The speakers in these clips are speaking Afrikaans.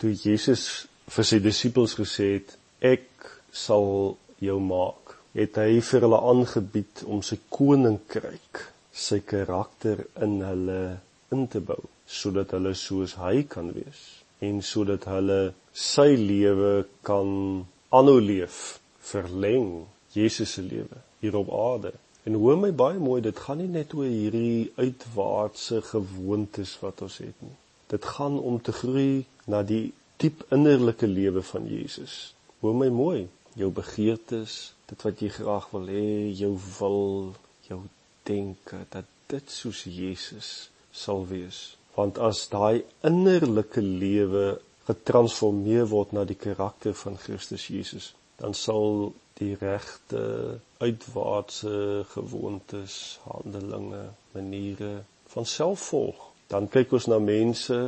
toe Jesus vir sy disippels gesê het ek sal jou maak het hy vir hulle aangebied om sy koninkryk sy karakter in hulle in te bou sodat hulle soos hy kan wees en sodat hulle sy lewe kan aanhou leef verleng Jesus se lewe hier op aarde. En hoor my baie mooi dit gaan nie net oor hierdie uitwaartse gewoontes wat ons het nie. Dit gaan om te groei na die diep innerlike lewe van Jesus. Hoor my mooi jou begeertes dit wat jy graag wil hê jou wil jou denke dat dit soos Jesus sal wees. Want as daai innerlike lewe getransformeer word na die karakter van Christus Jesus dan sal die regte uitwaartse gewoontes handelinge maniere van self volg. Dan kyk ons na mense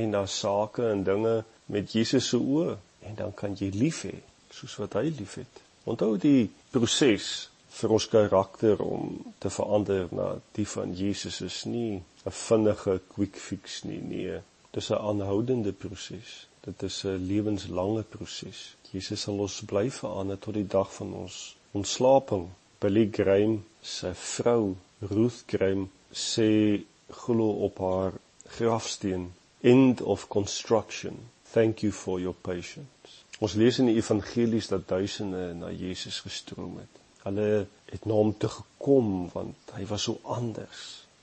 en na sake en dinge met Jesus se oë en dan kan jy lief hê soos wat hy liefhet onthou die proses vir ons karakter om te verander na die van Jesus is nie 'n vinnige quick fix nie nee. Dis 'n aanhoudende proses. Dit is 'n lewenslange proses. Jesus sal ons bly verander tot die dag van ons ontslaping. Billy Graham se vrou Ruth Graham sê glo op haar grafsteen end of construction thank you for your patience ons lees in die evangelies dat duisende na Jesus gestroom het Hulle het na hom toe gekom want hy was so anders.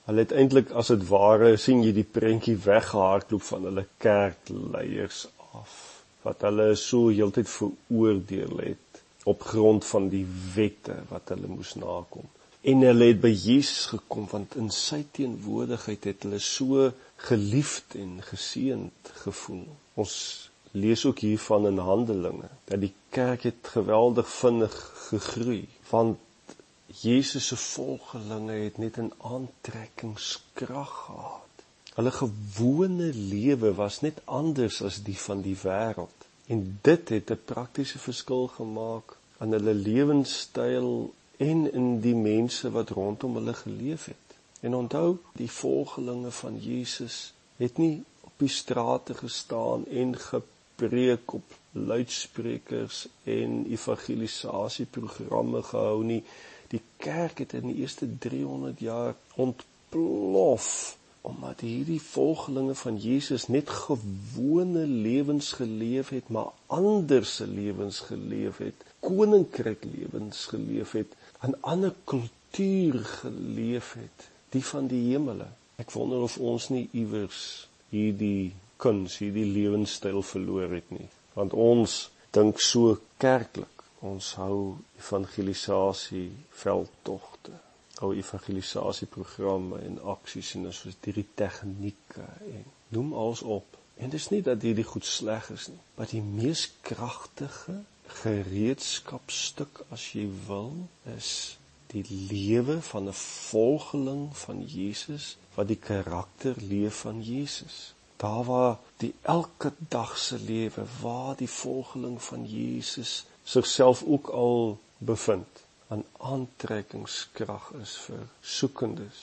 Hulle het eintlik as dit ware sien jy die prentjie weggehardloop van hulle kerkleiers af wat hulle so heeltyd veroordeel het op grond van die wette wat hulle moes nakom. En hulle het by Jesus gekom want in sy teenwoordigheid het hulle so geliefd en geseënd gevoel. Ons lees ook hiervan in Handelinge dat die kerk het geweldig vinnig gegroei want Jesus se volgelinge het net 'n aantrekkingskrag gehad. Hulle gewone lewe was net anders as die van die wêreld en dit het 'n praktiese verskil gemaak aan hulle lewenstyl en in die mense wat rondom hulle geleef het. En onthou, die volgelinge van Jesus het nie op die strate gestaan en gepreek op luidsprekers en evangelisasieprogramme gehou nie. Die kerk het in die eerste 300 jaar ontplof omdat hierdie volgelinge van Jesus net gewone lewens geleef het, maar ander se lewens geleef het, koninkryk lewens geleef het, 'n ander kultuur geleef het, die van die hemele. Ek wonder of ons nie iewers hierdie kuns, hierdie lewenstyl verloor het nie want ons dink so kerklik. Ons hou evangelisasie veldtogte, hou evangelisasieprogramme en aksies en ons het hierdie tegnieke en noem alles op. En dis nie dat hierdie goed sleg is nie, maar die mees kragtige gereedskapstuk as jy wil is die lewe van 'n volgeling van Jesus wat die karakter leef van Jesus. Daar waar die elke dag se lewe waar die volgeling van Jesus sigself ook al bevind 'n aantrekkingskrag is vir soekendes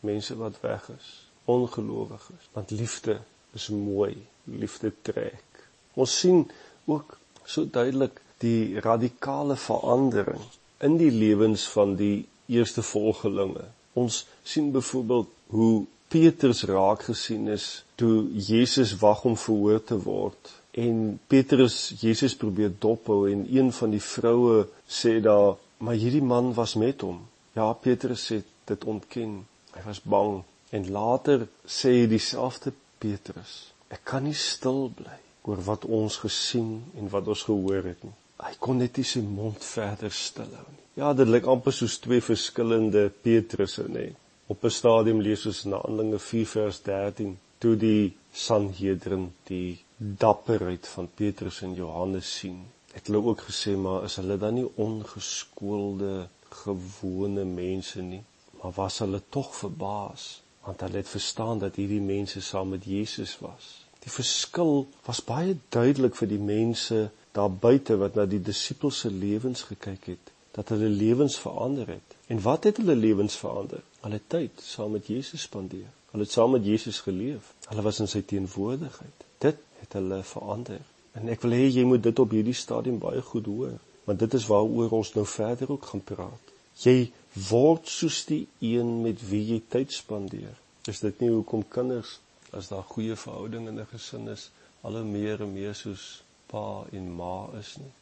mense wat weg is ongelowiges. Want liefde is mooi liefde trek. Ons sien ook so duidelik die radikale verandering in die lewens van die eerste volgelinge ons sien byvoorbeeld hoe Petrus raak gesien is toe Jesus wag om verhoor te word en Petrus Jesus probeer dophou en een van die vroue sê daar maar hierdie man was met hom. Ja, Petrus sê dit ontken. Hy was bang en later sê dieselfde Petrus, ek kan nie stil bly oor wat ons gesien en wat ons gehoor het nie. Hy kon net nie sy mond verder stilhou nie. Ja, dit lyk amper soos twee verskillende Petrusse, nê. Op 'n stadium lees ons in Handelinge 4 vers 13 toe die Sanhedrin die dapperheid van Petrus en Johannes sien. Het hulle ook gesê maar is hulle dan nie ongeskoelde gewone mense nie, maar was hulle tog verbaas want hulle het verstaan dat hierdie mense saam met Jesus was. Die verskil was baie duidelik vir die mense daar buite wat na die disippels se lewens gekyk het, dat hulle lewens verander het. En wat het hulle lewens verander? Hulle tyd saam met Jesus spandeer. Hulle het saam met Jesus geleef. Hulle was in sy teenwoordigheid. Dit het hulle verander. En ek wil hê jy moet dit op hierdie stadium baie goed hoor, want dit is waaroor ons nou verder ook gaan praat. Jy word soos die een met wie jy tyd spandeer. Is dit nie hoekom kinders as daar goeie verhouding in 'n gesin is, al hoe meer en meer soos pa en ma is nie?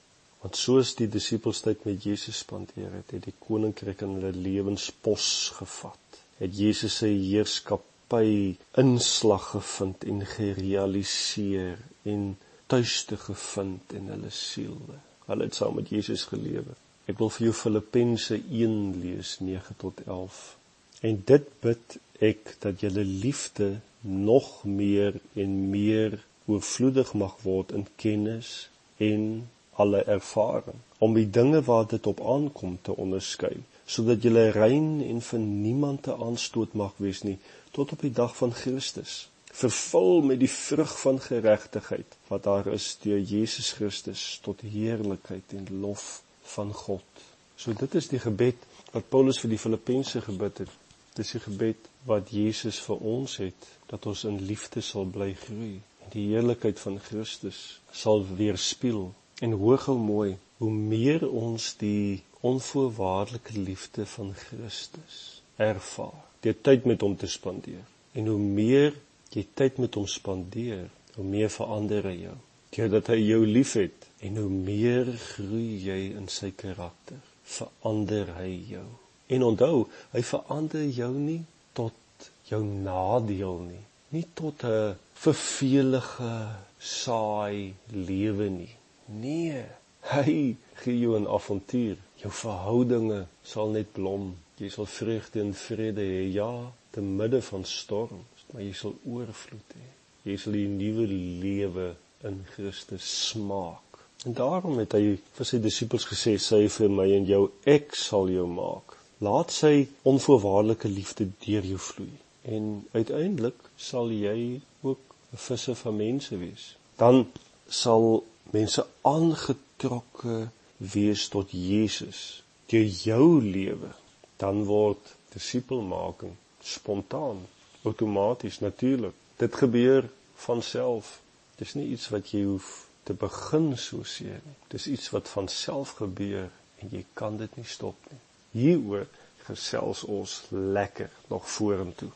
Want soos die disippels tyd met Jesus spandeer het, het die koninkryk in hulle lewens pos gevat. Het Jesus se heerskappy inslag gevind en gerealiseer en tuiste gevind in hulle siele. Hulle het saam met Jesus gelewe. Ek wil vir jou Filippense 1 lees 9 tot 11. En dit bid ek dat julle liefde nog meer en meer oorvloedig mag word in kennis en alle ervaring om die dinge waar dit op aankom te onderskei sodat julle rein en vir niemand te aanstoot mag wees nie tot op die dag van Christus vervul met die vrug van geregtigheid wat daar is deur Jesus Christus tot heerlikheid en lof van God. So dit is die gebed wat Paulus vir die Filippense gebid het. Dis die gebed wat Jesus vir ons het dat ons in liefde sal bly groei die heerlikheid van Christus sal weerspieël. En hoogou mooi, hoe meer ons die onvoorwaardelike liefde van Christus ervaar, deur tyd met hom te spandeer en hoe meer jy tyd met hom spandeer, hoe meer verander hy jou. Deurdat hy jou liefhet en hoe meer groei jy in sy karakter, verander hy jou. En onthou, hy verander jou nie tot jou nadeel nie, nie tot 'n vervelige saai lewe nie. Nee, hy gee jou 'n avontuur. Jou verhoudinge sal net blom. Jy sal vreugde en vrede hê, ja, te midde van storms maar jy sal oorvloed hê. Jy sal 'n nuwe lewe in Christus smaak. En daarom het hy vir sy disippels gesê, "Sy vir my en jou, ek sal jou maak." Laat sy onvoorwaardelike liefde deur jou vloei en uiteindelik sal jy ook 'n visser van mense wees. Dan sal mense aangetrokke wees tot Jesus deur jou lewe. Dan word disipelmaking spontaan outomaties natuurlik. Dit gebeur van self. Dis nie iets wat jy hoef te begin so seer nie. Dis iets wat van self gebeur en jy kan dit nie stop nie. Hieroor gesels ons lekker nog vorentoe.